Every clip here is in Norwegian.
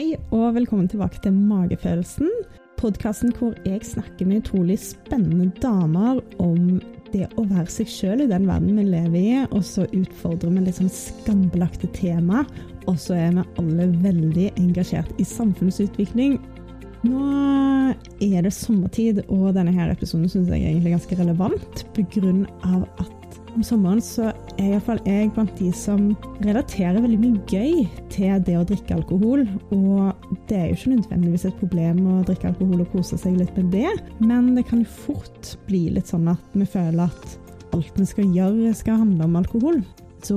Hei og velkommen tilbake til Magefølelsen. Podkasten hvor jeg snakker med utrolig spennende damer om det å være seg sjøl i den verden vi lever i, og så utfordrer vi litt sånn skambelagte tema. Og så er vi alle veldig engasjert i samfunnsutvikling. Nå er det sommertid, og denne her episoden syns jeg er ganske relevant pga. at om sommeren så er iallfall jeg blant de som relaterer veldig mye gøy til det å drikke alkohol. Og det er jo ikke nødvendigvis et problem å drikke alkohol og kose seg litt med det, men det kan jo fort bli litt sånn at vi føler at alt vi skal gjøre, skal handle om alkohol. Så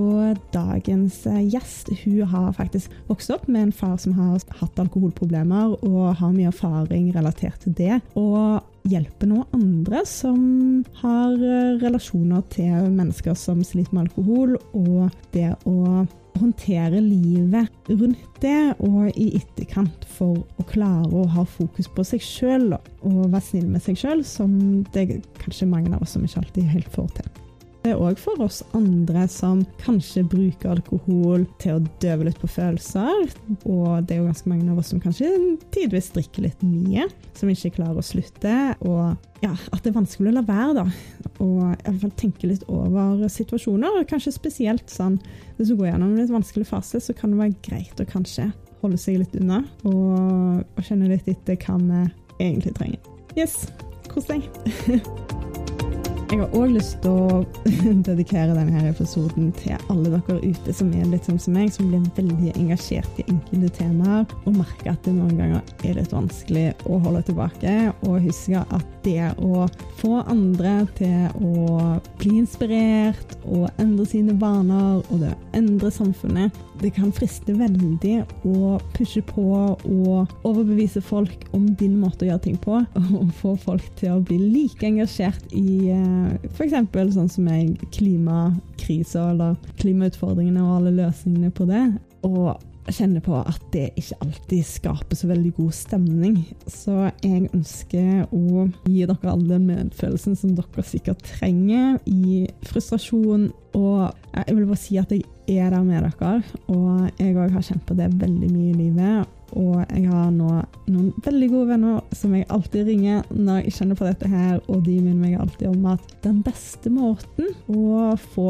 dagens gjest hun har faktisk vokst opp med en far som har hatt alkoholproblemer, og har mye erfaring relatert til det. Og hjelper nå andre som har eh, relasjoner til mennesker som sliter med alkohol, og det å håndtere livet rundt det, og i etterkant for å klare å ha fokus på seg sjøl og være snill med seg sjøl, som det er kanskje mange av oss som ikke alltid helt får til. Det er òg for oss andre som kanskje bruker alkohol til å døve litt på følelser. Og det er jo ganske mange av oss som kanskje tidvis drikker litt mye, som ikke klarer å slutte. Og ja, at det er vanskelig å la være, da. Og i alle fall tenke litt over situasjoner. Og kanskje spesielt sånn hvis du går gjennom en litt vanskelig fase, så kan det være greit å kanskje holde seg litt unna og, og kjenne litt etter hva vi egentlig trenger. Yes, kos deg. Jeg har òg lyst til å dedikere denne episoden til alle dere ute som er litt sånn som meg, som blir veldig engasjert i enkelte temaer, og merker at det noen ganger er litt vanskelig å holde tilbake. Og huske at det å få andre til å bli inspirert og endre sine vaner, og det å endre samfunnet, det kan friste veldig å pushe på og overbevise folk om din måte å gjøre ting på, og få folk til å bli like engasjert i eh, F.eks. sånn som jeg, klimakrisa eller klimautfordringene og alle løsningene på det. Og kjenner på at det ikke alltid skaper så veldig god stemning. Så jeg ønsker å gi dere alle den medfølelsen som dere sikkert trenger i frustrasjon. Og jeg vil bare si at jeg er der med dere, og jeg òg har kjent på det veldig mye i livet. Og jeg har nå noen veldig gode venner som jeg alltid ringer når jeg kjenner på dette her, og de minner meg alltid om at den beste måten å få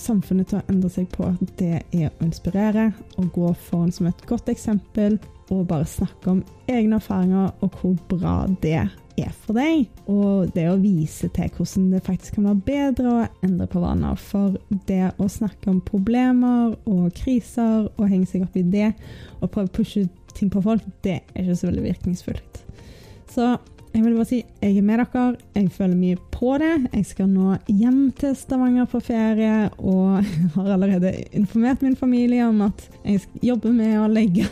samfunnet til å endre seg på, det er å inspirere og gå foran som et godt eksempel, og bare snakke om egne erfaringer og hvor bra det er for deg. Og det å vise til hvordan det faktisk kan være bedre å endre på vaner. For det å snakke om problemer og kriser og henge seg opp i det, og prøve å pushe ting på folk, det er ikke så veldig virkningsfullt. Så jeg vil bare si jeg er med dere. Jeg føler mye på det. Jeg skal nå hjem til Stavanger på ferie og har allerede informert min familie om at jeg jobber med å legge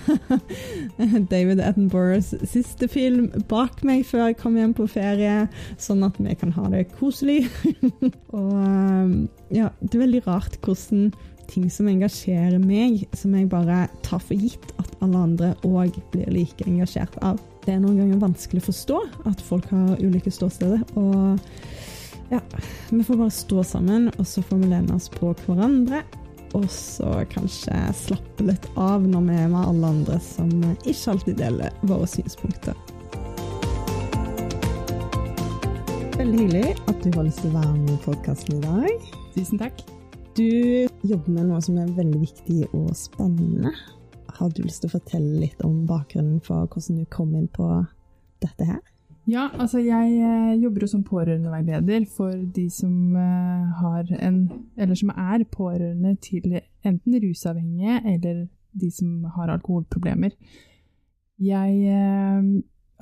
David Attenboroughs siste film bak meg før jeg kommer hjem på ferie, sånn at vi kan ha det koselig. og um, ja, det er veldig rart hvordan ting som engasjerer meg, som jeg bare tar for gitt at alle andre òg blir like engasjert av det er noen ganger vanskelig å forstå at folk har ulike ståsteder. Og ja, vi får bare stå sammen, og så får vi lene oss på hverandre. Og så kanskje slappe litt av når vi er med alle andre som ikke alltid deler våre synspunkter. Veldig hyggelig at du har lyst til å være med i podkasten i dag. Tusen takk. Du jobber med noe som er veldig viktig og spennende. Har du lyst til å fortelle litt om bakgrunnen for hvordan du kom inn på dette her? Ja, altså jeg eh, jobber jo som pårørendeveileder for de som eh, har en Eller som er pårørende til enten rusavhengige eller de som har alkoholproblemer. Jeg eh,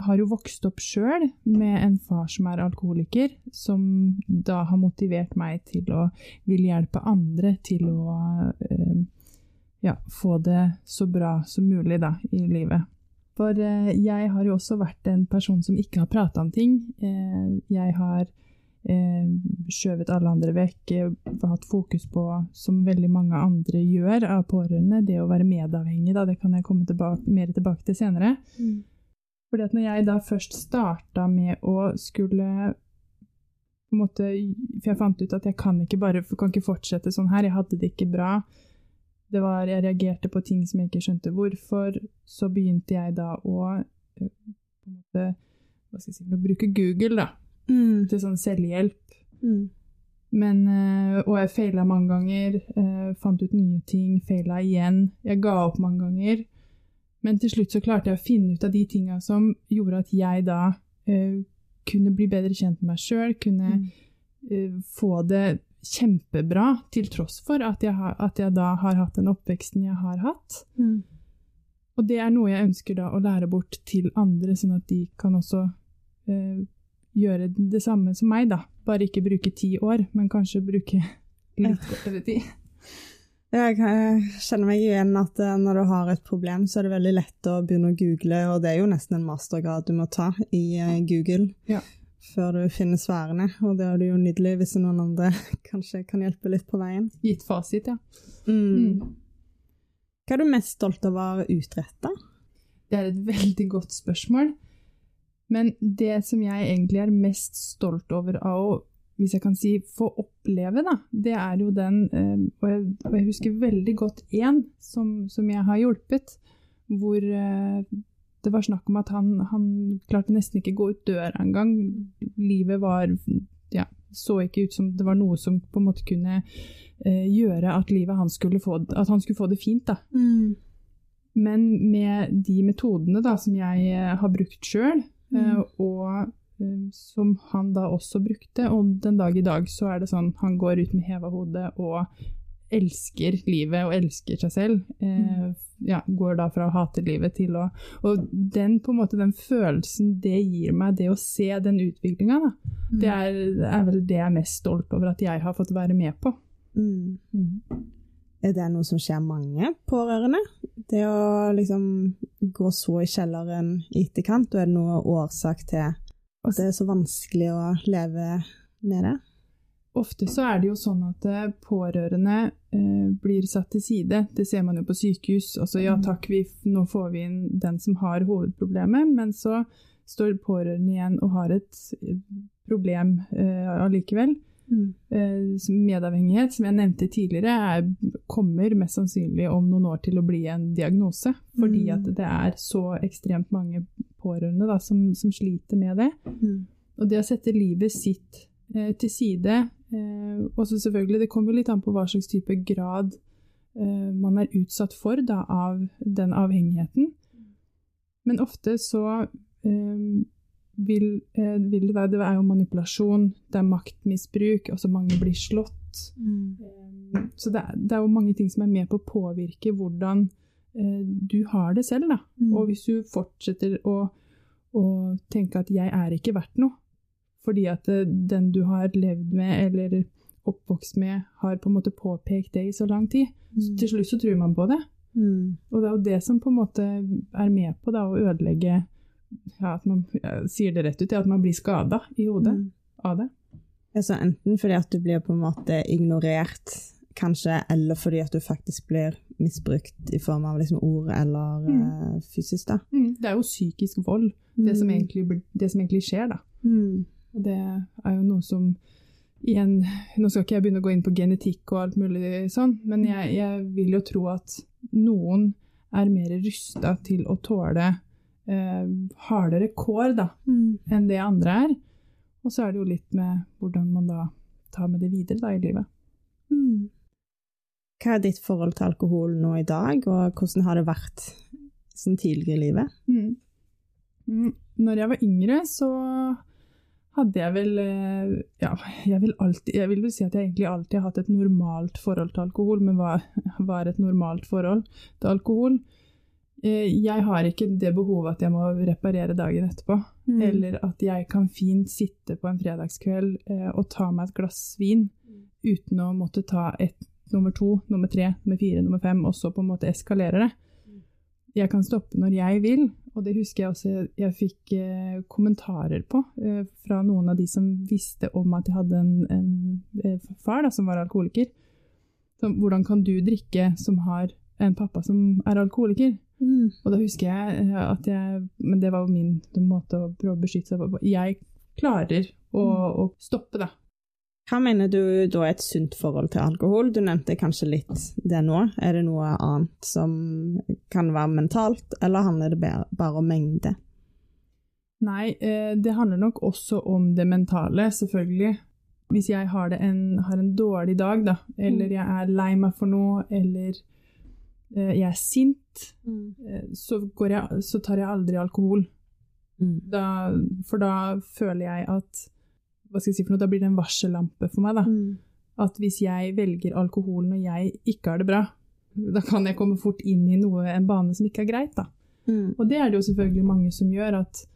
har jo vokst opp sjøl med en far som er alkoholiker, som da har motivert meg til å ville hjelpe andre til å ja, få det så bra som mulig da, i livet. For eh, jeg har jo også vært en person som ikke har prata om ting. Eh, jeg har eh, skjøvet alle andre vekk, eh, hatt fokus på, som veldig mange andre gjør av pårørende, det å være medavhengig. Da, det kan jeg komme tilbake, mer tilbake til senere. Mm. Fordi at når jeg da først starta med å skulle på en måte, For jeg fant ut at jeg kan ikke bare kan ikke fortsette sånn her, jeg hadde det ikke bra det var, jeg reagerte på ting som jeg ikke skjønte hvorfor. Så begynte jeg da å eh, måte, hva skal jeg si, å bruke Google da, Mm. til sånn selvhjelp. Mm. Men, eh, og jeg feila mange ganger, eh, fant ut nye ting, feila igjen. Jeg ga opp mange ganger. Men til slutt så klarte jeg å finne ut av de tinga som gjorde at jeg da uh, kunne bli bedre kjent med meg sjøl, kunne eh, få det kjempebra, til tross for at jeg, har, at jeg da har hatt den oppveksten jeg har hatt. Mm. Og det er noe jeg ønsker da å lære bort til andre, sånn at de kan også eh, gjøre det samme som meg, da. Bare ikke bruke ti år, men kanskje bruke litt kortere tid. Jeg kjenner meg igjen at eh, når du har et problem, så er det veldig lett å begynne å google, og det er jo nesten en mastergrad du må ta i eh, Google Ja. Før du finner svarene, og det er det jo nydelig hvis noen andre kanskje kan hjelpe litt på veien. Gitt fasit, ja. Mm. Hva er du mest stolt ha utretta? Det er et veldig godt spørsmål. Men det som jeg egentlig er mest stolt over av å, hvis jeg kan si, få oppleve, da, det er jo den eh, Og jeg, og jeg husker veldig godt én som, som jeg har hjulpet, hvor eh, det var snakk om at han, han klarte nesten ikke gå ut døra engang. Livet var ja, så ikke ut som det var noe som på en måte kunne eh, gjøre at livet hans skulle få, at han skulle få det fint. da. Mm. Men med de metodene da, som jeg eh, har brukt sjøl, Mm. og eh, som han da også brukte, og den dag i dag så er det sånn han går ut med heva hode og elsker livet og elsker seg selv. Eh, ja, går da fra å hate livet til å Og den på en måte, den følelsen det gir meg, det å se den utviklinga, da, det er, er vel det jeg er mest stolt over at jeg har fått være med på. Mm. Mm. Er det noe som skjer mange pårørende? Det å liksom gå så i kjelleren i etterkant, og er det noe årsak til at det er så vanskelig å leve med det? Ofte så er det jo sånn at eh, pårørende eh, blir satt til side. Det ser man jo på sykehus. Altså ja Mm. takk, vi, nå får vi inn den som har hovedproblemet, men så står pårørende igjen og har et eh, problem eh, allikevel. Mm. Eh, medavhengighet, som jeg nevnte tidligere, er, kommer mest sannsynlig om noen år til å bli en diagnose. Fordi Mm. at det er så ekstremt mange pårørende da, som, som sliter med det. Mm. Og det å sette livet sitt eh, til side Og så selvfølgelig, det kommer litt an på hva slags type grad eh, man er utsatt for da, av den avhengigheten. Men ofte så eh, vil, eh, vil det være Det er jo manipulasjon, det er maktmisbruk, altså mange blir slått. Mm. Eh, Så det er, det er jo mange ting som er med på å påvirke hvordan eh, du har det selv. Da. Mm. Og hvis du fortsetter å, å tenke at 'jeg er ikke verdt noe', fordi at eh, den du har levd med eller oppvokst med, har på en måte påpekt det i så lang tid, så til slutt så tror man på det. Mm. Og det er jo det som på en måte er med på da, å ødelegge ja, at man sier det rett ut, at man blir skada i hodet Mm. av det. Altså enten fordi at du blir på en måte ignorert, kanskje, eller fordi at du faktisk blir misbrukt i form av liksom ord eller Mm. uh, fysisk, da. Det er jo psykisk vold, det, som egentlig, det som egentlig skjer, da. Det er jo noe som igjen, Nå skal ikke jeg begynne å gå inn på genetikk og alt mulig sånn, men jeg, jeg vil jo tro at noen er mer rusta til å tåle eh, hardere kår da, Mm. enn det andre er. Og så er det jo litt med hvordan man da tar med det videre da, i livet. Mm. Hva er ditt forhold til alkohol nå i dag, og hvordan har det vært sånn tidligere i livet? Mm. Mm. Når jeg var yngre, så hadde jeg vel eh, Ja, jeg vil, alltid, jeg vil vel si at jeg egentlig alltid har hatt et normalt forhold til alkohol, men hva hva er et normalt forhold til alkohol? Eh, Jeg har ikke det behovet at jeg må reparere dagen etterpå, Mm. eller at jeg kan fint sitte på en fredagskveld eh, og ta meg et glass vin uten å måtte ta et nummer to, nummer tre, nummer fire, nummer fem, og så på en måte eskalere det. Jeg kan stoppe når jeg vil, og det husker jeg også jeg fikk eh, kommentarer på eh, fra noen av de som visste om at jeg hadde en, en eh, far da, som var alkoholiker. Så, hvordan kan du drikke som har en pappa som er alkoholiker? Mm. Og da husker jeg eh, at jeg Men det var jo min måte å prøve å beskytte seg på. Jeg klarer å, å stoppe, da. Hva mener du da er et sunt forhold til alkohol? Du nevnte kanskje litt det nå. Er det noe annet som kan være mentalt, eller handler det bare om mengde? Nei, eh, det handler nok også om det mentale, selvfølgelig. Hvis jeg har, en, har en, dårlig dag, da, eller mm. jeg er lei meg for noe, eller eh, jeg er sint, mm. Eh, så, jeg, så, tar jeg aldri alkohol. Mm. Da, for da føler jeg at hva skal jeg si for noe, Da blir det en varsellampe for meg. da. Mm. At hvis jeg velger alkohol når jeg ikke har det bra, da kan jeg komme fort inn i noe, en bane som ikke er greit. da. Mm. Og det er det jo selvfølgelig mange som gjør. at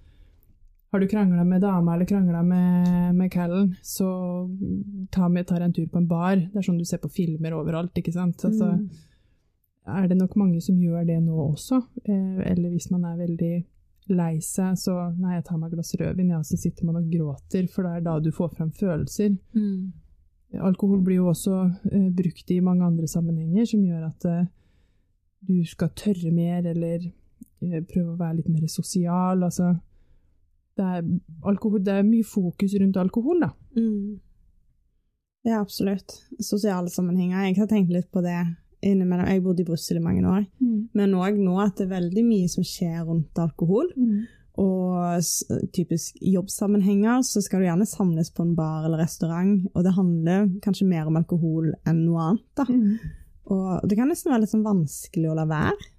har du krangla med dama eller krangla med, med Callen, så ta med, tar en tur på en bar. Det er sånn du ser på filmer overalt, ikke sant. Altså, mm. er det nok mange som gjør det nå også. Eh, eller hvis man er veldig lei seg, så nei, jeg tar meg et glass rødvin, ja, så sitter man og gråter, for det er da du får frem følelser. Mm. Alkohol blir jo også eh, brukt i mange andre sammenhenger, som gjør at eh, du skal tørre mer, eller eh, prøve å være litt mer sosial. altså det er, alkohol, det er mye fokus rundt alkohol, da. Mm. Ja, absolutt. Sosiale sammenhenger. Jeg har tenkt litt på det innimellom. Jeg bodde i Brussel i mange år, mm. men òg nå at det er veldig mye som skjer rundt alkohol. Mm. Og typisk jobbsammenhenger så skal du gjerne samles på en bar eller restaurant, og det handler kanskje mer om alkohol enn noe annet. da. Mm. Og det kan nesten være litt sånn vanskelig å la være.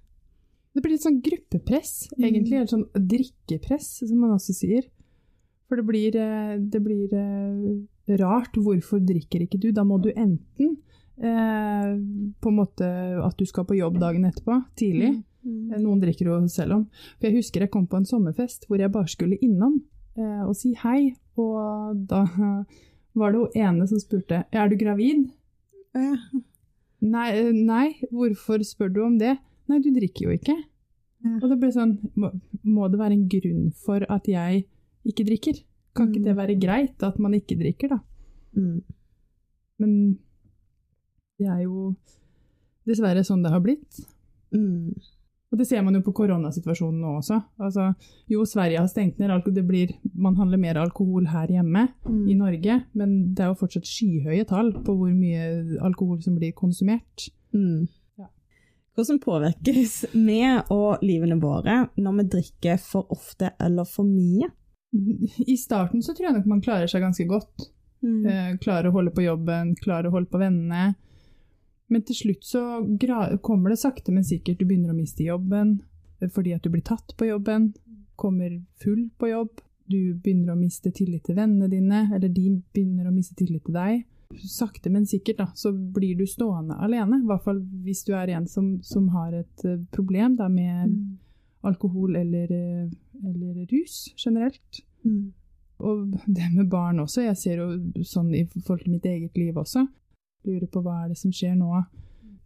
Det blir litt sånn gruppepress, mm. egentlig. Eller sånn drikkepress, som man også sier. For det blir, eh, det blir eh, rart. Hvorfor drikker ikke du? Da må du enten eh, på en måte at du skal på jobb dagen etterpå, tidlig. Mm. mm. Noen drikker jo selv om. For jeg husker jeg kom på en sommerfest hvor jeg bare skulle innom eh, og si hei. Og da var det hun ene som spurte er du gravid. Ja. Nei, eh, nei, hvorfor spør du om det? Nei, du drikker jo ikke. Ja. Og det ble sånn må, må, det være en grunn for at jeg ikke drikker? Kan ikke det mm. være greit at man ikke drikker, da? Mm. Men det er jo dessverre sånn det har blitt. Mm. Og det ser man jo på koronasituasjonen nå også. Altså, jo, Sverige har stengt ned, det blir, man handler mer alkohol her hjemme mm. i Norge, men det er jo fortsatt skyhøye tall på hvor mye alkohol som blir konsumert. Mm. Hvordan påvirkes vi og livene våre når vi drikker for ofte eller for mye? I starten så tror jeg nok man klarer seg ganske godt. Mm. Eh, klarer å holde på jobben, klarer å holde på vennene. Men til slutt så kommer det sakte, men sikkert. Du begynner å miste jobben eh, fordi at du blir tatt på jobben. Kommer full på jobb. Du begynner å miste tillit til vennene dine, eller de begynner å miste tillit til deg sakte, men sikkert da, så blir du stående alene. I hvert fall hvis du er en som, som har et uh, problem da, med mm. alkohol eller, uh, eller, rus generelt. Mm. Og det med barn også. Jeg ser jo sånn i forhold til mitt eget liv også. Lurer på hva er det som skjer nå.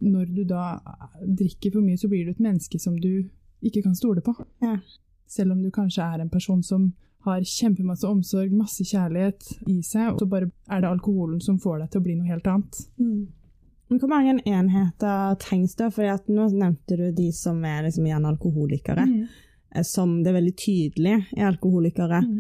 Når du da drikker for mye, så blir du et menneske som du ikke kan stole på. Ja. Selv om du kanskje er en person som har kjempemasse omsorg, masse kjærlighet i seg, så bare er det alkoholen som får deg til å bli noe helt annet. Mm. Hvor mange enheter trengs det? For nå nevnte du de som er liksom gjerne alkoholikere. Mm. Eh, som det er veldig tydelig er alkoholikere. Mm.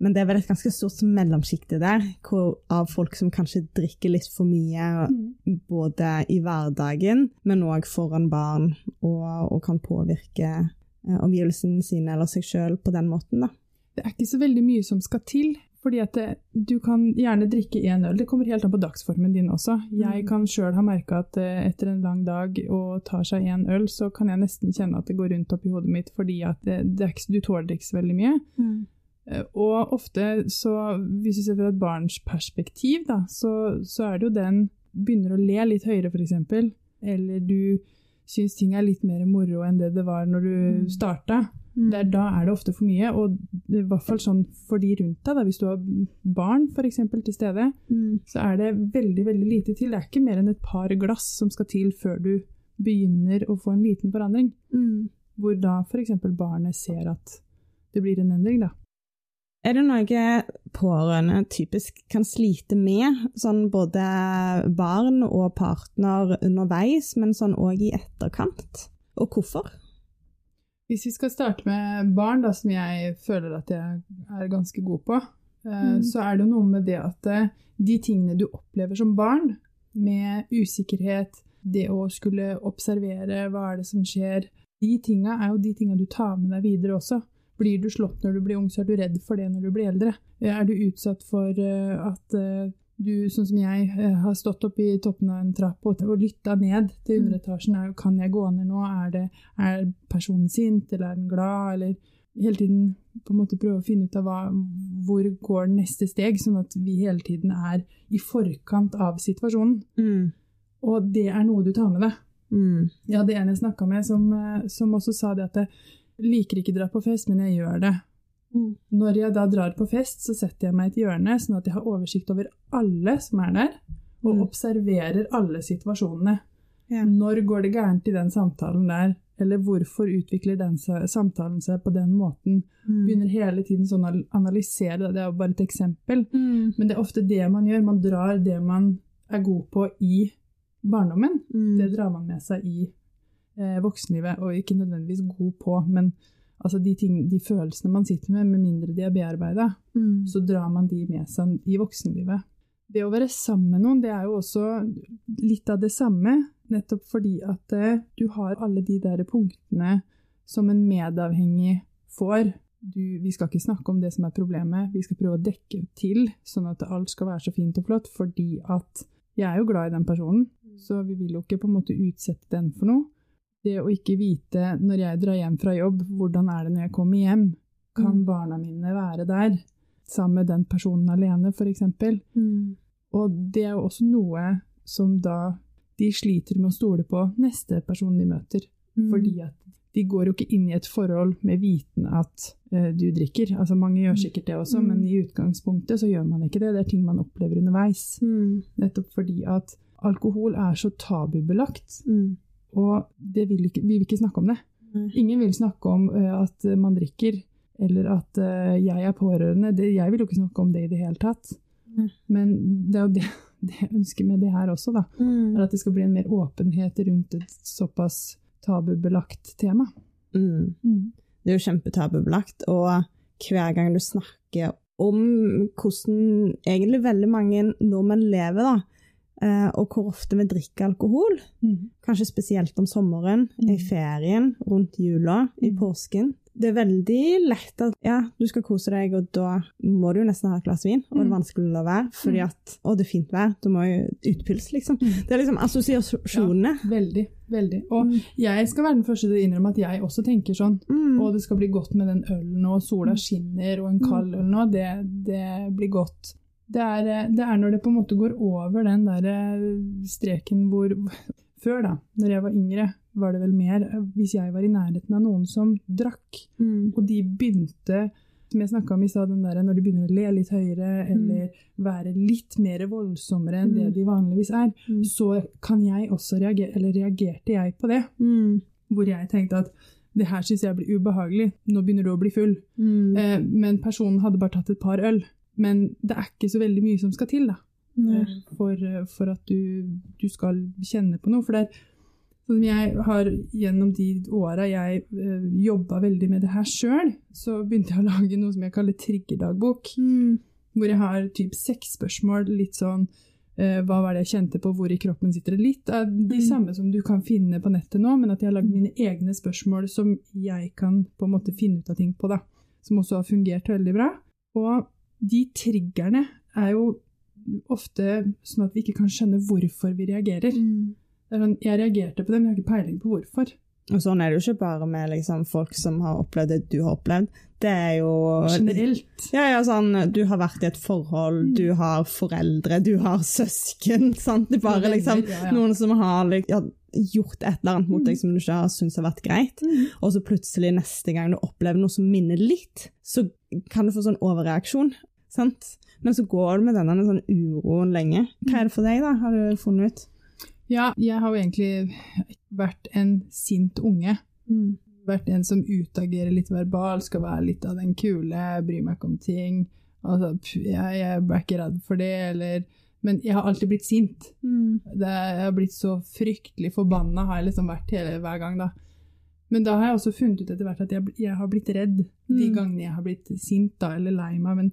Men det er vel et ganske stort mellomsjikte der, hvor, av folk som kanskje drikker litt for mye, mm. både i hverdagen, men òg foran barn, og, og kan påvirke eh, omgivelsene sine eller seg sjøl på den måten. da det er ikke så veldig mye som skal til. Fordi at det, du kan gjerne drikke én øl. Det kommer helt an på dagsformen din også. Jeg mm. kan sjøl ha merka at uh, etter en lang dag og tar seg én øl, så kan jeg nesten kjenne at det går rundt oppi hodet mitt fordi at det, det ikke, du tåler ikke så veldig mye. Mm. Uh, og ofte så, hvis du ser fra et barns perspektiv, da, så, så, er det jo den begynner å le litt høyere, f.eks. Eller du syns ting er litt mer moro enn det det var når du mm. starta. Mm. Der, da er det ofte for mye, og i hvert fall sånn for de rundt deg. Da, hvis du har barn for eksempel, til stede, mm. så er det veldig veldig lite til. Det er ikke mer enn et par glass som skal til før du begynner å få en liten forandring. Mm. Hvor da f.eks. barnet ser at det blir en endring. da. Er det noe pårørende typisk kan slite med, sånn både barn og partner underveis, men sånn òg i etterkant? Og hvorfor? Hvis vi skal starte med barn, da, som jeg føler at jeg er ganske god på, eh, Mm. så er det noe med det at eh, de tingene du opplever som barn, med usikkerhet, det å skulle observere hva er det som skjer, de tinga er jo de tinga du tar med deg videre også. Blir du slått når du blir ung, så er du redd for det når du blir eldre. Er du utsatt for eh, at eh, du, sånn som jeg, eh, har stått opp i toppen av en trapp og, og lytta ned til Mm. underetasjen, er, kan jeg gå ned nå, er, det, er personen sint, eller er den glad, eller hele tiden på en måte prøve å finne ut av hva, hvor går neste steg, sånn at vi hele tiden er i forkant av situasjonen. Mm. Og det er noe du tar med deg. Mm. Jeg hadde en jeg snakka med som, eh, som også sa det at jeg liker ikke dra på fest, men jeg gjør det. Mm. Når jeg da drar på fest, så setter jeg meg i et hjørne, sånn at jeg har oversikt over alle som er der, og Mm. observerer alle situasjonene. Yeah. Når går det gærent i den samtalen der? Eller hvorfor utvikler den samtalen seg på den måten? Mm. Begynner hele tiden sånn å analysere det, det er jo bare et eksempel. Mm. Men det er ofte det man gjør, man drar det man er god på i barndommen, Mm. det drar man med seg i voksenlivet, og ikke nødvendigvis god på, men altså de, ting, de følelsene man sitter med, med mindre de er bearbeida, Mm. så drar man de med seg i voksenlivet. Det å være sammen med noen, det er jo også litt av det samme, nettopp fordi at eh, du har alle de der punktene som en medavhengig får. Du, vi skal ikke snakke om det som er problemet, vi skal prøve å dekke til, sånn at alt skal være så fint og flott, fordi at jeg er jo glad i den personen, så vi vil jo ikke på en måte utsette den for noe. Det å ikke vite når jeg drar hjem fra jobb, hvordan er det når jeg kommer hjem? Kan Mm. barna mine være der? Sammen med den personen alene, f.eks. Mm. Og det er jo også noe som da de sliter med å stole på neste person de møter. Mm. Fordi at de går jo ikke inn i et forhold med viten at eh, du drikker. Altså Mange gjør sikkert det også, Mm. men i utgangspunktet så gjør man ikke det. Det er ting man opplever underveis. Mm. Nettopp fordi at alkohol er så tabubelagt, Mm. Og det vil ikke, vi vil ikke snakke om det. Ingen vil snakke om eh, at man drikker, eller at eh, jeg er pårørende. Det, jeg vil jo ikke snakke om det i det hele tatt. Men det er jo det, det jeg ønsker med det her også, da. Mm. Er at det skal bli en mer åpenhet rundt et såpass tabubelagt tema. Mm. Det er jo kjempetabubelagt, og hver gang du snakker om hvordan egentlig veldig mange nordmenn lever, da, eh, og hvor ofte vi drikker alkohol, Mm. kanskje spesielt om sommeren, Mm. i ferien, rundt jula, i Mm. påsken. Det er veldig lett at ja, du skal kose deg, og da må du jo nesten ha et glass vin, og det er Mm. vanskelig å la være, fordi Mm. at å, det er fint vær, du må jo utpils, liksom. Mm. Det er liksom assosiasjonene. Veldig, veldig. Og Mm. jeg skal være den første til å innrømme at jeg også tenker sånn. Mm. Og det skal bli godt med den ølen, og sola skinner, og en kald øl nå. Det, det blir godt. Det er, eh, det er når det på en måte går over den der eh, streken hvor Før, da, når jeg var yngre, var det vel mer eh, hvis jeg var i nærheten av noen som drakk, Mm. og de begynte som jeg snakka om i stad, den der, når de begynner å le litt høyere, eller være litt mer voldsommere enn det Mm. de vanligvis er, Mm. så kan jeg også reagere, eller reagerte jeg på det. Mm. Hvor jeg tenkte at det her syns jeg blir ubehagelig, nå begynner du å bli full. Mm. Eh, men personen hadde bare tatt et par øl. Men det er ikke så veldig mye som skal til da, Mm. eh, for, eh, for at du, du skal kjenne på noe. For det er sånn som jeg har gjennom de åra jeg eh, jobba veldig med det her sjøl, så begynte jeg å lage noe som jeg kaller triggerdagbok. Mm. Hvor jeg har typ seks spørsmål, litt sånn eh, hva var det jeg kjente på, hvor i kroppen sitter det? Litt av de Mm. samme som du kan finne på nettet nå, men at jeg har lagd mine egne spørsmål som jeg kan på en måte finne ut av ting på, da. Som også har fungert veldig bra. Og de triggerne er jo ofte sånn at vi ikke kan skjønne hvorfor vi reagerer. Mm. Det sånn, jeg reagerte på det, men jeg har ikke peiling på hvorfor. Og sånn er det jo ikke bare med liksom, folk som har opplevd det du har opplevd. Det er jo Generelt. Ja, ja, sånn, du har vært i et forhold, Mm. du har foreldre, du har søsken. sant? Det er bare Venner, liksom ja, noen som har liksom, gjort et eller annet mot Mm. deg som du ikke har syntes har vært greit. Mm. Og så plutselig neste gang du opplever noe som minner litt, så kan du få sånn overreaksjon. Sant? Men så går det med denne sånn uroen lenge. Hva er det for deg, da, har du funnet ut? Ja, jeg har jo egentlig vært en sint unge. vært en som utagerer litt verbal, skal være litt av den kule, bryr meg ikke om ting. Altså, jeg, jeg er ikke redd for det, eller Men jeg har alltid blitt sint. Det, jeg har blitt så fryktelig forbanna, har jeg liksom vært hele, hver gang, da. Men da har jeg også funnet ut etter hvert at jeg, jeg har blitt redd de Mm. gangene jeg har blitt sint da, eller lei meg. Men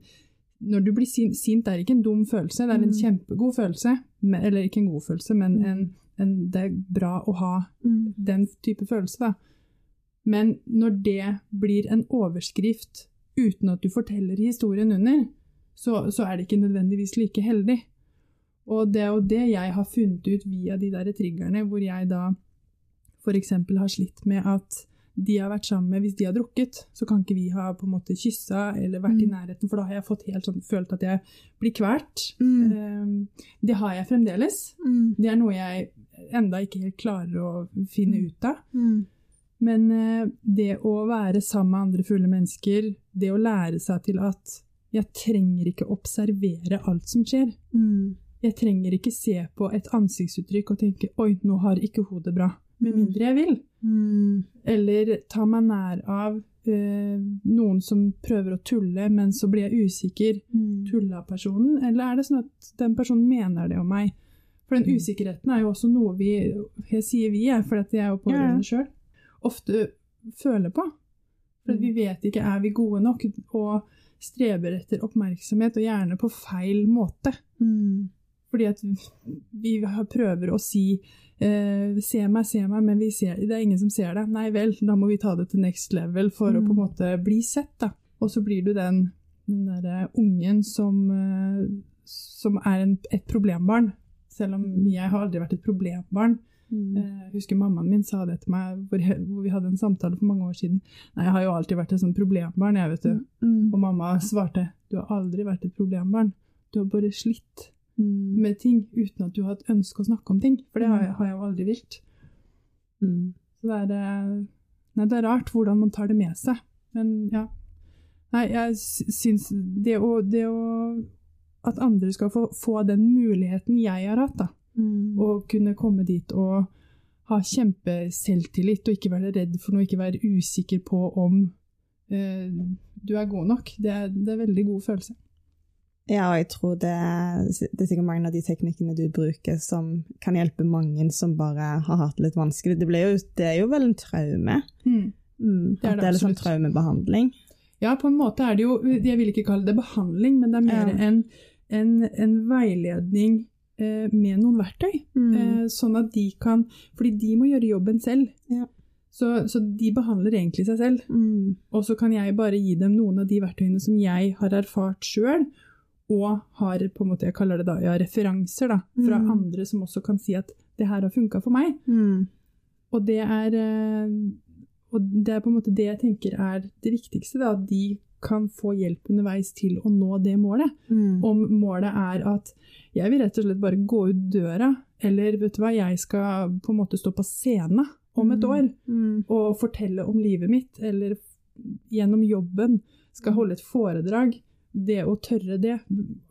når du blir sint, sint er ikke en dum følelse, det er en Mm. kjempegod følelse. Men, eller ikke en god følelse, men Mm. en, en, det er bra å ha Mm. den type følelse. Da. Men når det blir en overskrift uten at du forteller historien under, så, så er det ikke nødvendigvis like heldig. Og det er jo det jeg har funnet ut via de der triggerne, hvor jeg da f.eks. har slitt med at de har vært sammen med, hvis de har drukket, så kan ikke vi ha på en måte kyssa eller vært i Mm. nærheten, for da har jeg fått helt sånn, følt at jeg blir kvalt. Mm. Um, det har jeg fremdeles. Mm. Det er noe jeg enda ikke helt klarer å finne ut av. Mm. Men eh, det å være sammen med andre fulle mennesker, det å lære seg til at jeg trenger ikke observere alt som skjer. Mm. Jeg trenger ikke se på et ansiktsuttrykk og tenke 'oi, nå har ikke hodet bra', med Mm. mindre jeg vil. Mm. Eller ta meg nær av eh, noen som prøver å tulle, men så blir jeg usikker. Mm. Tulla personen, eller er det sånn at den personen mener det om meg? For den Mm. usikkerheten er jo også noe vi Jeg sier vi, jeg, for jeg er jo pårørende sjøl. Ofte føler på. For vi vet ikke er vi gode nok, og streber etter oppmerksomhet, og gjerne på feil måte. Mm. Fordi at vi prøver å si eh, 'se meg, se meg', men vi ser, det er ingen som ser det. Nei vel, da må vi ta det til next level for å Mm. på en måte bli sett. da. Og så blir du den, den derre ungen som, eh, som er en, et problembarn. Selv om jeg har aldri vært et problembarn. Mm. Eh, Jeg husker mammaen min sa det til meg, hvor, vi hadde en samtale for mange år siden. Nei, jeg har jo alltid vært et sånt problembarn, jeg, vet du. Mm. Og mamma svarte, du har aldri vært et problembarn. Du har bare slitt Mm. med ting uten at du har et ønske å snakke om ting. For det har jeg, har jeg jo aldri vilt. Mm. Så det er, eh, nei, det er rart hvordan man tar det med seg. Men ja. Nei, jeg sy- syns det å, det å At andre skal få, få den muligheten jeg har hatt, da. Mm. Å kunne komme dit og ha kjempeselvtillit og ikke være redd for noe, ikke være usikker på om eh, du er god nok. Det er, det er en veldig god følelse. Ja, og jeg tror det, det er sikkert mange av de teknikkene du bruker som kan hjelpe mange som bare har hatt det litt vanskelig. Det, jo, det er jo vel en traume. Mm. Det er det er litt sånn traumebehandling. Ja, på en måte er det jo Jeg vil ikke kalle det behandling, men det er mer Ja. en, en, en veiledning eh, med noen verktøy. Mm. Eh, sånn at de kan Fordi de må gjøre jobben selv. Ja. Så, så de behandler egentlig seg selv. Mm. Og så kan jeg bare gi dem noen av de verktøyene som jeg har erfart sjøl, og har på en måte, jeg kaller det da, ja, referanser da, fra Mm. andre som også kan si at det her har funka for meg. Mm. Og det er eh, og det er på en måte det jeg tenker er det viktigste, da, at de kan få hjelp underveis til å nå det målet. Mm. Om målet er at jeg vil rett og slett bare gå ut døra, eller vet du hva, jeg skal på en måte stå på scenen om et Mm. år Mm. og fortelle om livet mitt, eller gjennom jobben skal holde et foredrag. Det å tørre det,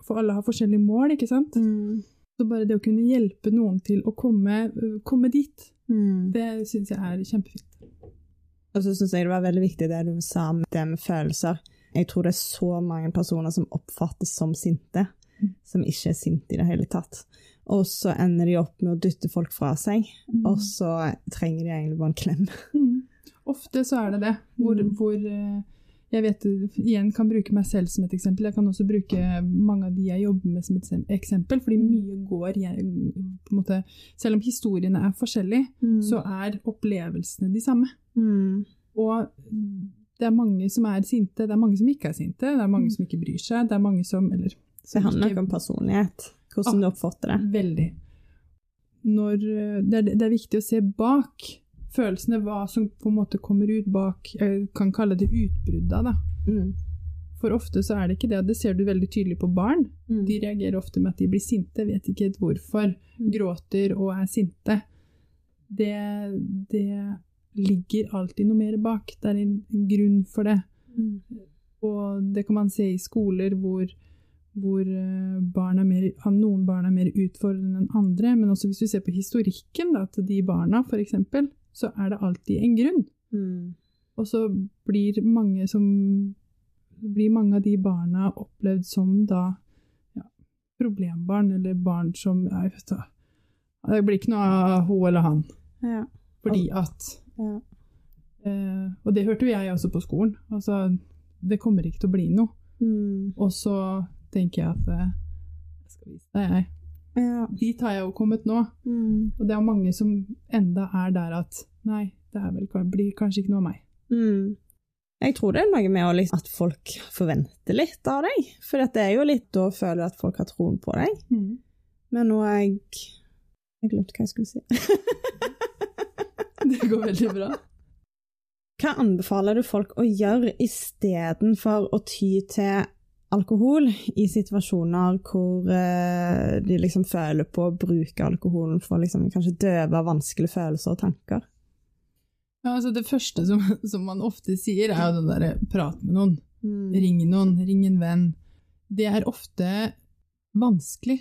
for alle har forskjellige mål, ikke sant? Mm. Så bare det å kunne hjelpe noen til å komme, komme dit, Mm. det syns jeg er kjempefint. Og så syns jeg det var veldig viktig det du sa med det med følelser. Jeg tror det er så mange personer som oppfattes som sinte, Mm. som ikke er sinte i det hele tatt. Og så ender de opp med å dytte folk fra seg, og så trenger de egentlig bare en klem. Mm. Ofte så er det det, hvor, Mm. hvor eh, jeg vet, igjen kan bruke meg selv som et eksempel. Jeg kan også bruke mange av de jeg jobber med som et eksempel, fordi Mm. mye går jeg, måte, Selv om historiene er forskjellige, så er opplevelsene de samme. Mm. Og det er mange som er sinte, det er mange som ikke er sinte, det er mange Mm. som ikke bryr seg, det er mange som Eller Det handler ikke- om personlighet, hvordan du oppfatter det. Veldig. Når, eh, det, er, det er viktig å se bak følelsene, hva som på en måte kommer ut bak Jeg kan kalle det utbrudda, da. Mm. For ofte så er det ikke det, det ser du veldig tydelig på barn. Mm. De reagerer ofte med at de blir sinte, vet ikke helt hvorfor. Mm. Gråter og er sinte. Det, det ligger alltid noe mer bak. Det er en grunn for det. Mm. Og det kan man se i skoler hvor, hvor eh, barn er mer, noen barn er mer utfordrende enn andre. Men også hvis du ser på historikken da, til de barna, f.eks., så er det alltid en grunn. Mm. Og så blir mange, som, blir mange av de barna opplevd som da ja, problembarn, eller barn som jeg vet da, Det blir ikke noe av hun eller han. Ja. Fordi at Ja. eh, Og det hørte jeg også på skolen. Altså, det kommer ikke til å bli noe. Mm. Og så tenker jeg at eh, skal vise deg, jeg. Ja. Dit har jeg jo kommet nå. Mm. Og det er mange som enda er der at nei, det vel, blir kanskje ikke noe av meg. Mm. Jeg tror det er noe med liksom, at folk forventer litt av deg. For det er jo litt da føler at folk har troen på deg. Men nå har jeg Jeg glemte hva jeg skulle si. Det går veldig bra. Hva anbefaler du folk å gjøre istedenfor å ty til alkohol i situasjoner hvor eh, de liksom føler på å bruke alkoholen for liksom kanskje døve vanskelige følelser og tanker? Ja, altså det første som, som man ofte sier, er jo den derre prat med noen. Ring noen, ring en venn. Det er ofte vanskelig.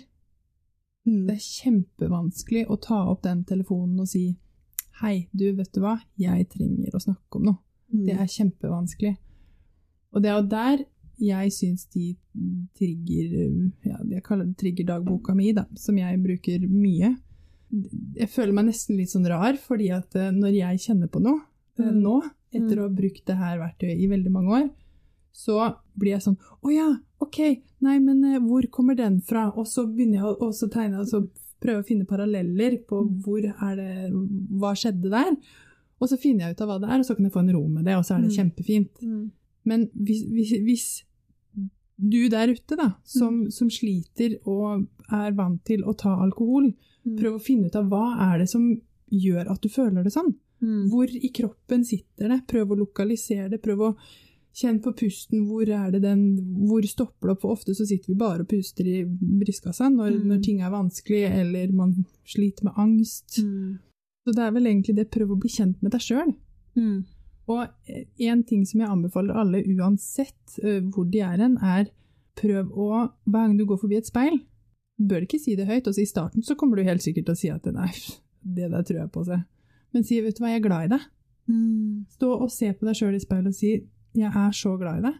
Mm. Det er kjempevanskelig å ta opp den telefonen og si Hei, du, vet du hva, jeg trenger å snakke om noe. Mm. Det er kjempevanskelig. Og det er jo der jeg syns de trigger ja, Jeg kaller det triggerdagboka mi, da, som jeg bruker mye. Jeg føler meg nesten litt sånn rar, fordi at eh, når jeg kjenner på noe eh, Mm. nå, etter å ha brukt det her verktøyet i veldig mange år, så blir jeg sånn Å ja, ok, nei, men eh, hvor kommer den fra? Og så begynner jeg å også tegne, og så prøve å finne paralleller på hvor er det Hva skjedde der? Og så finner jeg ut av hva det er, og så kan jeg få en ro med det, og så er det Mm. kjempefint. Mm. Men hvis, hvis, hvis du der ute, da, som, som sliter og er vant til å ta alkohol, Mm. prøv å finne ut av hva er det som gjør at du føler det sånn. Mm. Hvor i kroppen sitter det? Prøv å lokalisere det. Prøv å kjenne på pusten. Hvor er det den Hvor stopper det opp? For ofte så sitter vi bare og puster i brystkassa når, Mm. når ting er vanskelig, eller man sliter med angst. Mm. Så det er vel egentlig det prøv å bli kjent med deg sjøl. Mm. Og en ting som jeg anbefaler alle, uansett eh, hvor de er hen, er prøv å Hver gang du går forbi et speil, bør ikke si det høyt. Også I starten så kommer du helt sikkert til å si at nei, det der tror jeg på seg. Men si vet du hva, jeg er glad i deg. Mm. Stå og se på deg sjøl i speilet og si 'jeg er så glad i deg'.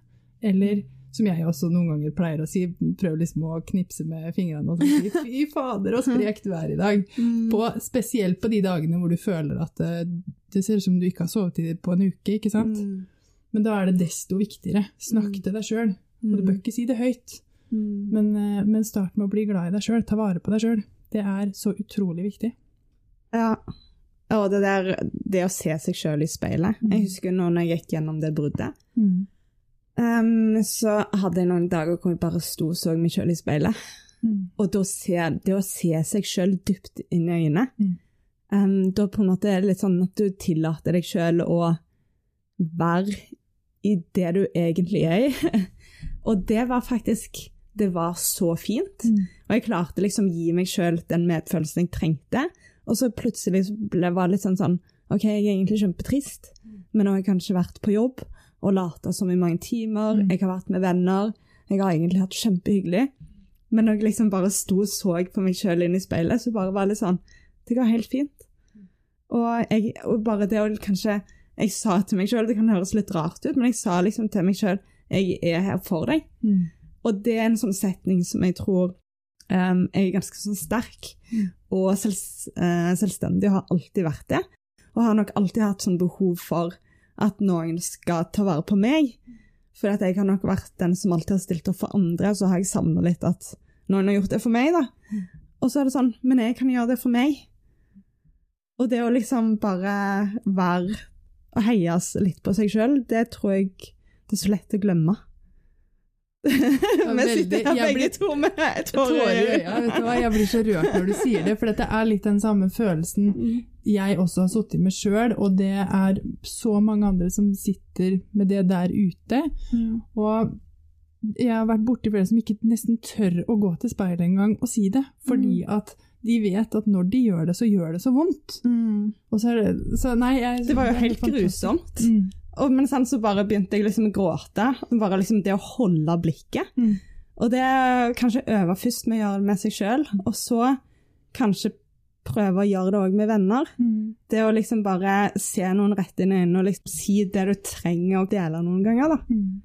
Eller som jeg også noen ganger pleier å si, prøv liksom å knipse med fingrene og si 'fy fader, så sprek du er i dag'. Mm. På, spesielt på de dagene hvor du føler at eh, det ser ut som du ikke har sovet i- på en uke. ikke sant? Mm. Men da er det desto viktigere. Snakk Mm. til deg sjøl. Og du bør ikke si det høyt, Mm. men, eh, men start med å bli glad i deg sjøl. Ta vare på deg sjøl. Det er så utrolig viktig. Ja. Og det der det å se seg sjøl i speilet. Mm. Jeg husker nå når jeg gikk gjennom det bruddet. Um, så hadde jeg noen dager hvor jeg bare sto og så meg sjøl i speilet. Og da ser, det å se seg sjøl dypt inn i øynene Mm. um, Da på en måte er det litt sånn at du tillater deg sjøl å være i det du egentlig er i. og det var faktisk Det var så fint. Mm. Og jeg klarte liksom gi meg sjøl den medfølelsen jeg trengte. Og så plutselig ble, var det litt sånn sånn OK, jeg er egentlig kjempetrist, men nå har jeg kanskje vært på jobb og lata som i mange timer. Mm. Jeg har vært med venner. Jeg har egentlig hatt det kjempehyggelig. Men når jeg liksom bare sto og så på meg sjøl inn i speilet, så bare var det sånn Det går helt fint. Og, jeg, og bare det å kanskje Jeg sa til meg sjøl, det kan høres litt rart ut, men jeg sa liksom til meg sjøl Jeg er her for deg. Mm. Og det er en sånn setning som jeg tror um, er ganske sånn sterk. Mm. Og selv, uh, selvstendig har alltid vært det. Og har nok alltid hatt sånn behov for at noen skal ta vare på meg. For at jeg har nok vært den som alltid har stilt opp for andre, og så har jeg savna litt at noen har gjort det for meg, da. Og så er det sånn, men jeg kan gjøre det for meg. Og det å liksom bare være og heies litt på seg sjøl, det tror jeg det er så lett å glemme. Vi veldig. sitter her Jeg begge blir- to med Tårer i øya. Jeg blir så rørt når du sier det, for dette er litt den samme følelsen Mm. jeg også har sittet med sjøl, og det er så mange andre som sitter med det der ute. Og jeg har vært borti flere som ikke nesten tør å gå til speilet engang og si det, fordi at de vet at når de gjør det, så gjør det så vondt. Mm. Så det så nei, jeg, Det var jo helt fantastisk. grusomt. Mm. Og, men sånn så bare begynte jeg liksom å gråte. Bare liksom det å holde blikket. Mm. Og det kanskje øve først med å gjøre det med seg sjøl, og så kanskje prøve å gjøre det òg med venner. Mm. Det å liksom bare se noen rett inn i øynene og liksom si det du trenger å dele noen ganger, da. Mm.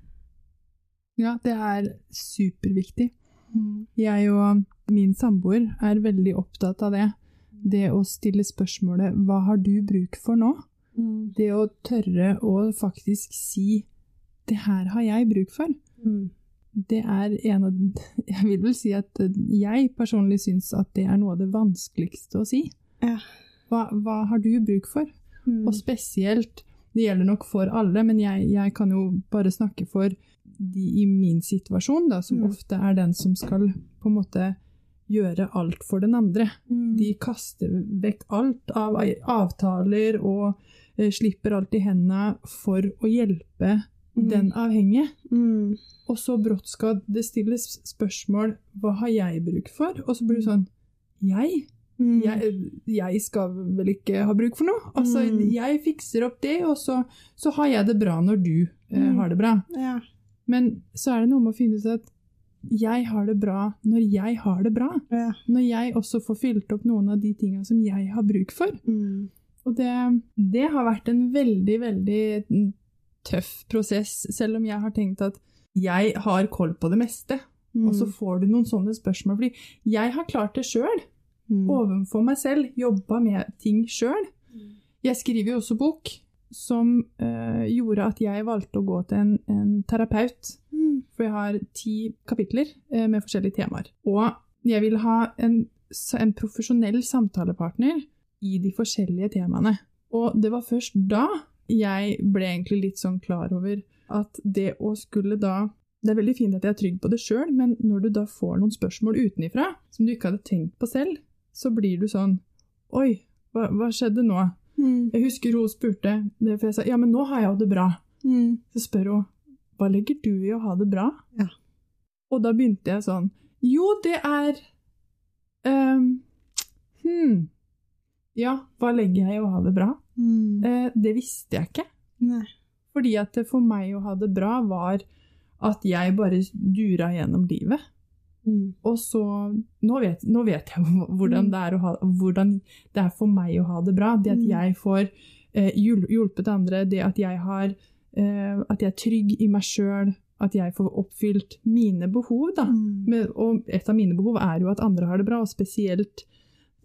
Ja, det er superviktig. Jeg og min samboer er veldig opptatt av det. Det å stille spørsmålet 'hva har du bruk for nå?' Det å tørre å faktisk si 'det her har jeg bruk for'. Mm. det er en av Jeg vil vel si at jeg personlig syns at det er noe av det vanskeligste å si. Ja. Hva, hva har du bruk for? Mm. Og spesielt, det gjelder nok for alle, men jeg, jeg kan jo bare snakke for de i min situasjon, da, som Mm. ofte er den som skal på en måte gjøre alt for den andre. Mm. De kaster vekk alt av avtaler og eh, slipper alt i hendene for å hjelpe Mm. den avhengige. Mm. Og så brått skal det stilles spørsmål hva har jeg bruk for? Og så blir det sånn jeg? Mm. Jeg, jeg skal vel ikke ha bruk for noe? Altså, Mm. Jeg fikser opp det, og så, så har jeg det bra når du eh, Mm. har det bra. Ja. Men så er det noe med å finne ut at jeg har det bra når jeg har det bra. Ja. Når jeg også får fylt opp noen av de tinga som jeg har bruk for. Mm. Og det, det har vært en veldig, veldig tøff prosess, selv om jeg har tenkt at jeg har koll på det meste. Og så får du noen sånne spørsmål. Fordi jeg har klart det sjøl, Mm. overfor meg selv, jobba med ting sjøl. Jeg skriver jo også bok som øh, gjorde at jeg valgte å gå til en, en terapeut. Mm. For jeg har ti kapitler øh, med forskjellige temaer. Og jeg vil ha en, en profesjonell samtalepartner i de forskjellige temaene. Og det var først da jeg ble egentlig litt sånn klar over at det å skulle da Det er veldig fint at jeg er trygg på det sjøl, men når du da får noen spørsmål utenifra som du ikke hadde tenkt på selv, så blir du sånn Oi, hva, hva skjedde nå? Mm. Jeg husker hun spurte, det for jeg sa ja, men nå har jeg jo det bra. Mm. Så spør hun hva legger du i å ha det bra? Ja. Og da begynte jeg sånn Jo, det er um, Hm. Ja, hva legger jeg i å ha det bra? Mm. Eh, det visste jeg ikke. Nei. Fordi at det for meg å ha det bra var at jeg bare dura gjennom livet. Mm. Og så Nå vet, nå vet jeg hvordan Mm. det, ha, hvordan det er for meg å ha det bra. Det at Mm. jeg får eh, hjulpet andre, det at jeg har eh, At jeg er trygg i meg sjøl, at jeg får oppfylt mine behov, da. Mm. Og et av mine behov er jo at andre har det bra, og spesielt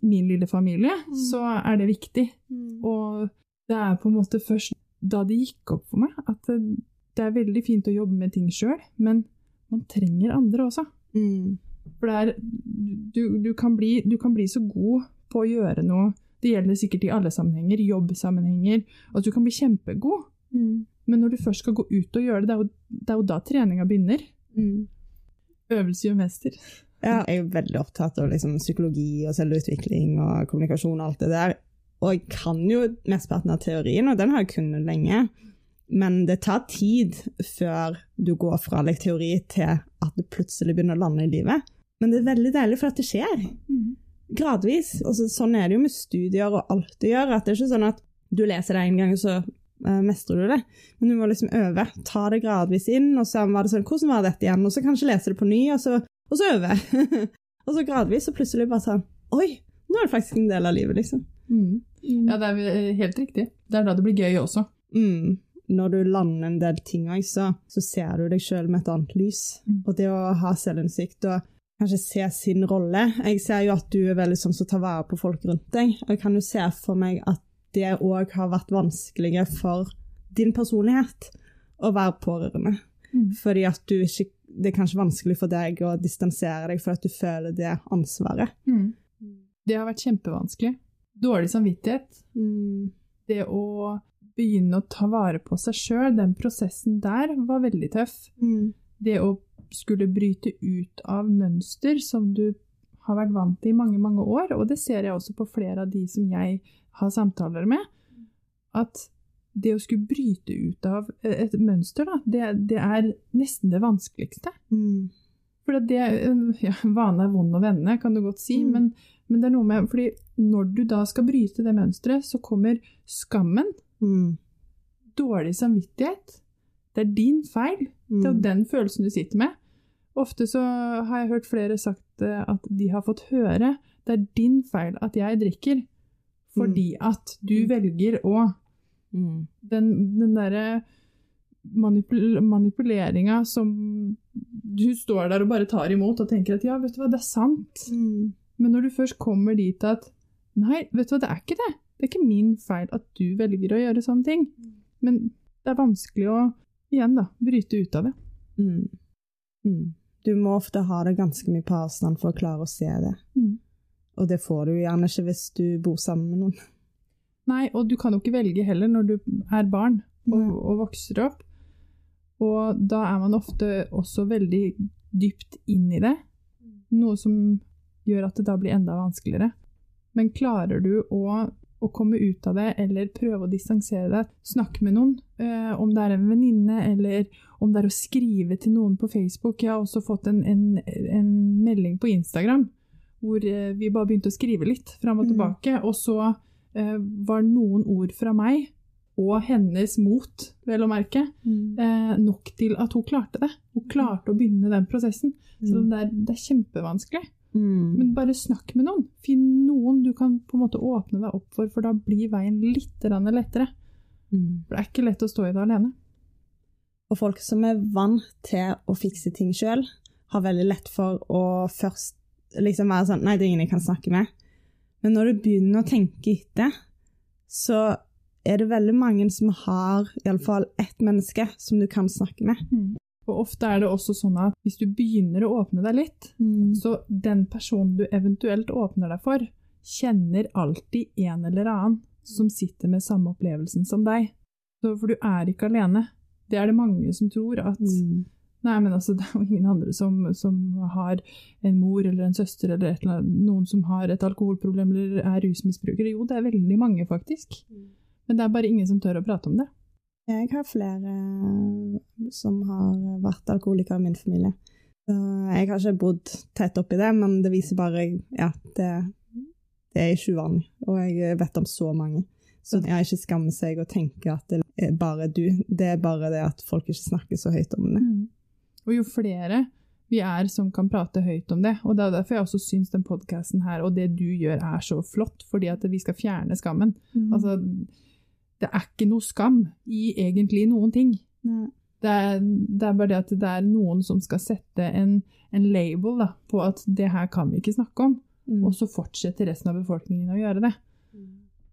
min lille familie. Mm. Så er det viktig. Mm. Og det er på en måte først da det gikk opp for meg at det, er veldig fint å jobbe med ting sjøl, men man trenger andre også. Mm. For er, du, du, kan bli, du kan bli så god på å gjøre noe, det gjelder sikkert i alle sammenhenger, jobbsammenhenger, at du kan bli kjempegod. Mm. Men når du først skal gå ut og gjøre det, det er jo, det er jo da treninga begynner. Mm. Øvelse gjør mester. Ja, jeg er veldig opptatt av liksom, psykologi og selvutvikling og kommunikasjon og alt det der. Og jeg kan jo mesteparten av teorien, og den har jeg kunnet lenge. Men det tar tid før du går fra like, teori til at det plutselig begynner å lande i livet. Men det er veldig deilig, for at det skjer. Gradvis. Altså, sånn er det jo med studier og alt du gjør. at Det er ikke sånn at du leser det en gang, og så eh, mestrer du det. Men du må liksom øve. Ta det gradvis inn, og så var det sånn Hvordan var dette igjen? Og så kanskje lese det på ny, og så, og så øve. og så gradvis, og plutselig bare sånn Oi, nå er det faktisk en del av livet, liksom. Mm. Ja, det er eh, helt riktig. Det er da det blir gøy også. Mm. Når du lander en del ting så, så ser du deg sjøl med et annet lys. Mm. Og det å ha selvinnsikt og kanskje se sin rolle Jeg ser jo at du er veldig sånn som tar vare på folk rundt deg, og jeg kan jo se for meg at det òg har vært vanskeligere for din personlighet å være pårørende. Mm. Fordi at du ikke Det er kanskje vanskelig for deg å distansere deg for at du føler det ansvaret. Mm. Det har vært kjempevanskelig. Dårlig samvittighet. Mm. Det å begynne å ta vare på seg sjøl, den prosessen der var veldig tøff. Mm. Det å skulle bryte ut av mønster som du har vært vant til i mange, mange år, og det ser jeg også på flere av de som jeg har samtaler med, at det å skulle bryte ut av et mønster, da, det, det er nesten det vanskeligste. Mm. For det, ja, Vane er vond å vende, kan du godt si, Mm. men, men det er noe med fordi når du da skal bryte det mønsteret, så kommer skammen, Mm. dårlig samvittighet. Det er din feil. Det er Mm. den følelsen du sitter med. Ofte så har jeg hørt flere sagt eh, at de har fått høre det er din feil at jeg drikker, fordi at du velger å Mm. Den, den derre manipul manipuleringa som du står der og bare tar imot og tenker at ja, vet du hva, det er sant. Mm. Men når du først kommer dit at nei, vet du hva, det er ikke det. Det er ikke min feil at du velger å gjøre sånne ting. Men det er vanskelig å, igjen da, bryte ut av det. Mm. Mm. Du må ofte ha det ganske mye på avstand for å klare å se det. Mm. Og det får du gjerne ikke hvis du bor sammen med noen. Nei, og du kan jo ikke velge heller når du er barn og, og vokser opp. Og da er man ofte også veldig dypt inn i det, noe som gjør at det da blir enda vanskeligere. Men klarer du å, å komme ut av det, eller prøve å distansere deg, snakke med noen, eh, om det er en venninne, eller om det er å skrive til noen på Facebook Jeg har også fått en, en, en melding på Instagram hvor eh, vi bare begynte å skrive litt fram og Mm. tilbake, og så var noen ord fra meg og hennes mot, vel å merke, eh, nok til at hun klarte det. Hun klarte å begynne den prosessen. Så om det er, det er kjempevanskelig. Mm. Men bare snakk med noen. Finn noen du kan på en måte åpne deg opp for, for da blir veien litt lettere. Mm. For det er ikke lett å stå i det alene. Og folk som er vant til å fikse ting sjøl, har veldig lett for å først liksom være sånn Nei, det er ingen jeg kan snakke med. Men når du begynner å tenke etter, så er det veldig mange som har iallfall ett menneske som du kan snakke med. Og ofte er det også sånn at hvis du begynner å åpne deg litt, så den personen du eventuelt åpner deg for, kjenner alltid en eller annen som sitter med samme opplevelsen som deg. Så, for du er ikke alene. Det er det mange som tror at Mm. Nei, men altså, det er jo ingen andre som, som har en mor eller en søster eller, et eller noen som har et alkoholproblem eller er rusmisbrukere. Jo, det er veldig mange, faktisk. Men det er bare ingen som tør å prate om det. Jeg har flere som har vært alkoholikere i min familie. Jeg har ikke bodd tett oppi det, men det viser bare ja, det, det er ikke uvanlig. Og jeg vet om så mange. Så jeg ikke skammer seg og tenker at det er bare du. Det er bare det at folk ikke snakker så høyt om det. Og jo flere vi er som kan prate høyt om det, og det er derfor jeg også syns den podkasten her og det du gjør er så flott, fordi at vi skal fjerne skammen. Altså, det er ikke noe skam i egentlig noen ting. Mm. Det er, det er bare det at det er noen som skal sette en, en label da, på at det her kan vi ikke snakke om, Mm. og så fortsetter resten av befolkningen å gjøre det.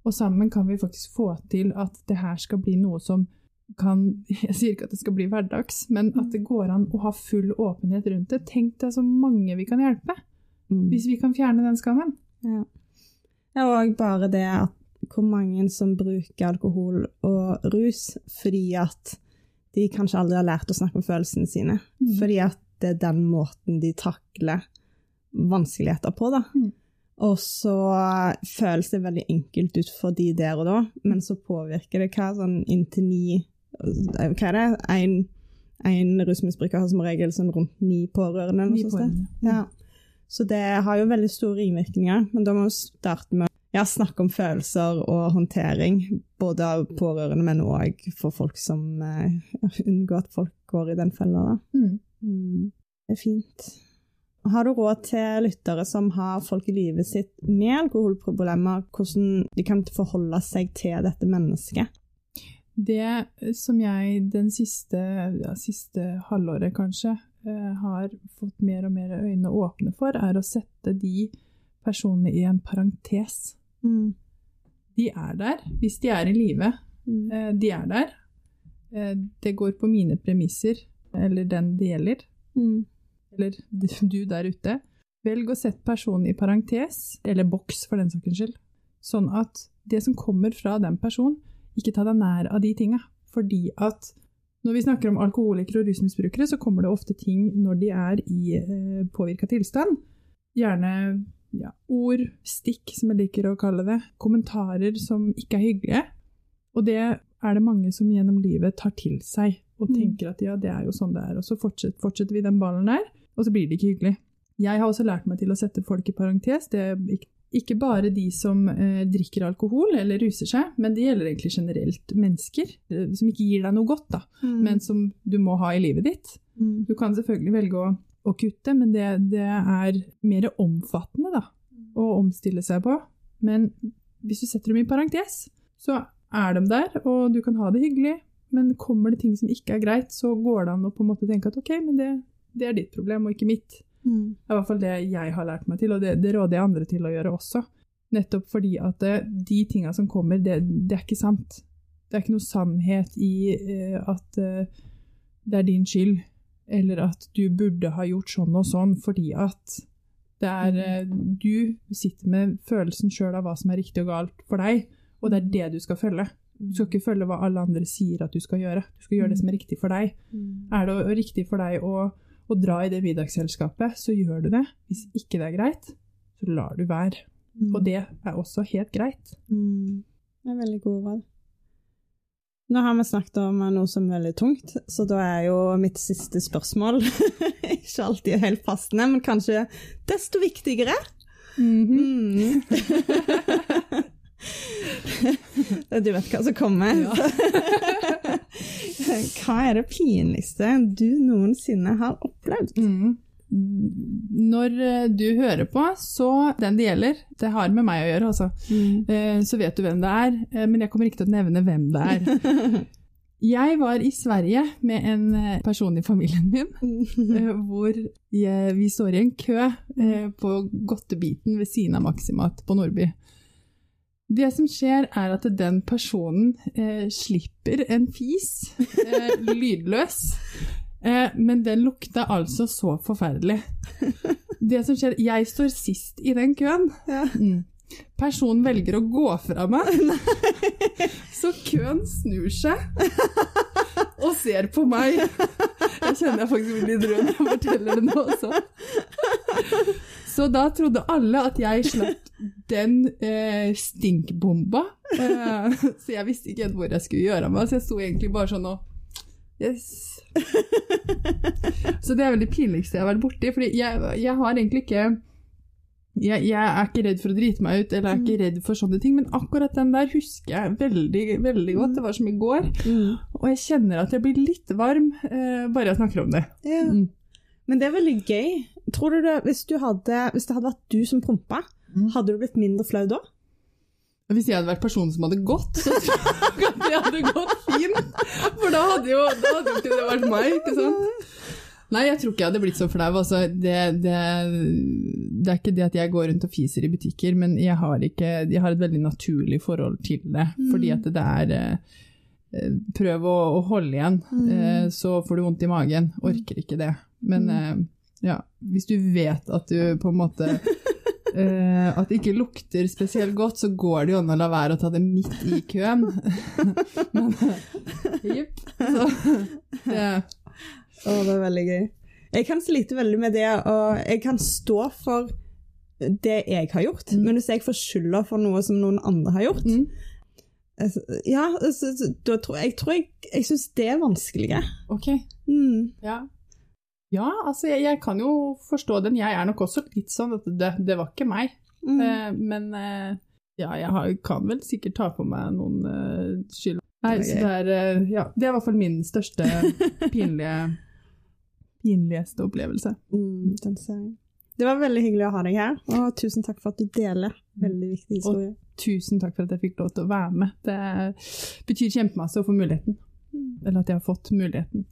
Og sammen kan vi faktisk få til at det her skal bli noe som kan Jeg sier ikke at det skal bli hverdags, men at det går an å ha full åpenhet rundt det. Tenk deg så mange vi kan hjelpe, Mm. hvis vi kan fjerne den skammen. Ja. ja, og bare det at hvor mange som bruker alkohol og rus fordi at de kanskje aldri har lært å snakke om følelsene sine. Mm. Fordi at det er den måten de takler vanskeligheter på, da. Mm. Og så føles det veldig enkelt ut for de der og da, men så påvirker det hva sånn inntil ni Hva er det? En, en rusmisbruker har som regel sånn rundt ni pårørende. Ni pårørende. Ja. Så det har jo veldig store ringvirkninger, men da må vi starte med ja, snakke om følelser og håndtering, både av pårørende, men òg for folk som uh, unngår at folk går i den fella. Mm. Mm, det er fint. Har du råd til lyttere som har folk i livet sitt med alkoholproblemer, hvordan de kan forholde seg til dette mennesket? Det som jeg den siste, ja, siste halvåret kanskje eh, har fått mer og mer øyne åpne for, er å sette de personene i en parentes. Mm. De er der, hvis de er i live. Mm. Eh, de er der. Eh, det går på mine premisser, eller den det gjelder. Mm. Eller du der ute. Velg å sette personen i parentes, eller boks for den saks skyld, sånn at det som kommer fra den personen, ikke ta deg nær av de tinga. Fordi at når vi snakker om alkoholikere og rusmisbrukere, så kommer det ofte ting når de er i eh, påvirka tilstand. Gjerne ja, ord, stikk, som jeg liker å kalle det. Kommentarer som ikke er hyggelige. Og det er det mange som gjennom livet tar til seg og Mm. tenker at ja, det er jo sånn det er. Og så fortsetter, fortsetter vi den ballen der, og så blir det ikke hyggelig. Jeg har også lært meg til å sette folk i parentes. Det er ikke- bare de som eh, drikker alkohol eller ruser seg, men det gjelder egentlig generelt mennesker eh, som ikke gir deg noe godt, da, men som du må ha i livet ditt. Mm. Du kan selvfølgelig velge å, å kutte, men det, det er mer omfattende da, å omstille seg på. Men hvis du setter dem i parentes, så er de der, og du kan ha det hyggelig, men kommer det ting som ikke er greit, så går det an å på en måte tenke at ok, men det, det er ditt problem og ikke mitt. Mm. Det er i hvert fall det jeg har lært meg til, og det, det råder jeg andre til å gjøre også. Nettopp fordi at det, de tinga som kommer, det, det er ikke sant. Det er ikke noe sannhet i eh, at eh, det er din skyld. eller at du burde ha gjort sånn og sånn fordi at det er eh, Du sitter med følelsen sjøl av hva som er riktig og galt for deg, og det er det du skal følge. Du skal ikke følge hva alle andre sier at du skal gjøre. Du skal gjøre det som er riktig for deg. Er det riktig for deg å, å dra i det middagsselskapet, så gjør du det. Hvis ikke det er greit, så lar du være. Og det er også helt greit. Mm. Det er veldig gode råd. Nå har vi snakket om noe som er veldig tungt, så da er jo mitt siste spørsmål ikke alltid helt passende, men kanskje desto viktigere. Mm. du vet hva som kommer. hva er det pinligste du noensinne har opplevd? Mm. Når eh, du hører på, så den det gjelder, det har med meg å gjøre, altså. Mm. Så vet du hvem det er, eh, men jeg kommer ikke til å nevne hvem det er. Jeg var i Sverige med en eh, person i familien min, eh, hvor jeg, vi står i en kø eh, på godtebiten ved siden av Maximat på Nordby. Det som skjer, er at den personen eh, slipper en fis, eh, lydløs, eh, men den lukta altså så forferdelig. Det som skjer, jeg står sist i den køen. Ja. Mm. Personen velger å gå fra meg, så køen snur seg og ser på meg. Jeg kjenner jeg faktisk blir litt rød når jeg forteller det nå også. Så da trodde alle at jeg slapp den eh, stinkbomba. Eh, så jeg visste ikke helt hvor jeg skulle gjøre av meg, så jeg sto egentlig bare sånn og Yes. Så det er vel det pinligste jeg har vært borti, fordi jeg, jeg har egentlig ikke jeg, jeg er ikke redd for å drite meg ut, eller jeg er ikke redd for sånne ting, men akkurat den der husker jeg veldig, veldig godt. Det var som i går. Mm. Og jeg kjenner at jeg blir litt varm eh, bare jeg snakker om det. Ja. Mm. Men det er veldig gøy. Tror du det, hvis, du hadde, hvis det hadde vært du som prompa, Mm. hadde du blitt mindre flau da? Hvis jeg hadde vært personen som hadde gått, så tror jeg at det hadde gått fint. For da hadde jo, da hadde ikke det vært meg, ikke sant? Nei, jeg tror ikke jeg hadde blitt så flau. Altså, det, det, det er ikke det at jeg går rundt og fiser i butikker, men jeg har, ikke, jeg har et veldig naturlig forhold til det. Fordi at det er eh, Prøv å, å holde igjen, mm. så får du vondt i magen. Orker ikke det. Men mm. ja, hvis du vet at du på en måte Uh, At det ikke lukter spesielt godt, så går det jo an å la være å ta det midt i køen. Men jipp. Så det Å, det er veldig gøy. Jeg kan slite veldig med det, og jeg kan stå for det jeg har gjort, Mm. men hvis jeg får skylda for noe som noen andre har gjort mm. altså, Ja, altså, da tror jeg, jeg, tror jeg, jeg syns det er vanskeligere. Ok. Mm. Ja. Ja, altså jeg, jeg kan jo forstå den. Jeg er nok også litt sånn at det, det var ikke meg. Eh, men eh, ja, jeg har, kan vel sikkert ta på meg noen eh, skyld. Nei, så det er, ja, det er i hvert fall min største pinlige, pinligste opplevelse. Mm, den ser jeg. Det var veldig hyggelig å ha deg her, og tusen takk for at du deler veldig viktig historie. Tusen takk for at jeg fikk lov til å være med. Det betyr kjempemasse å få muligheten. Eller at jeg har fått muligheten.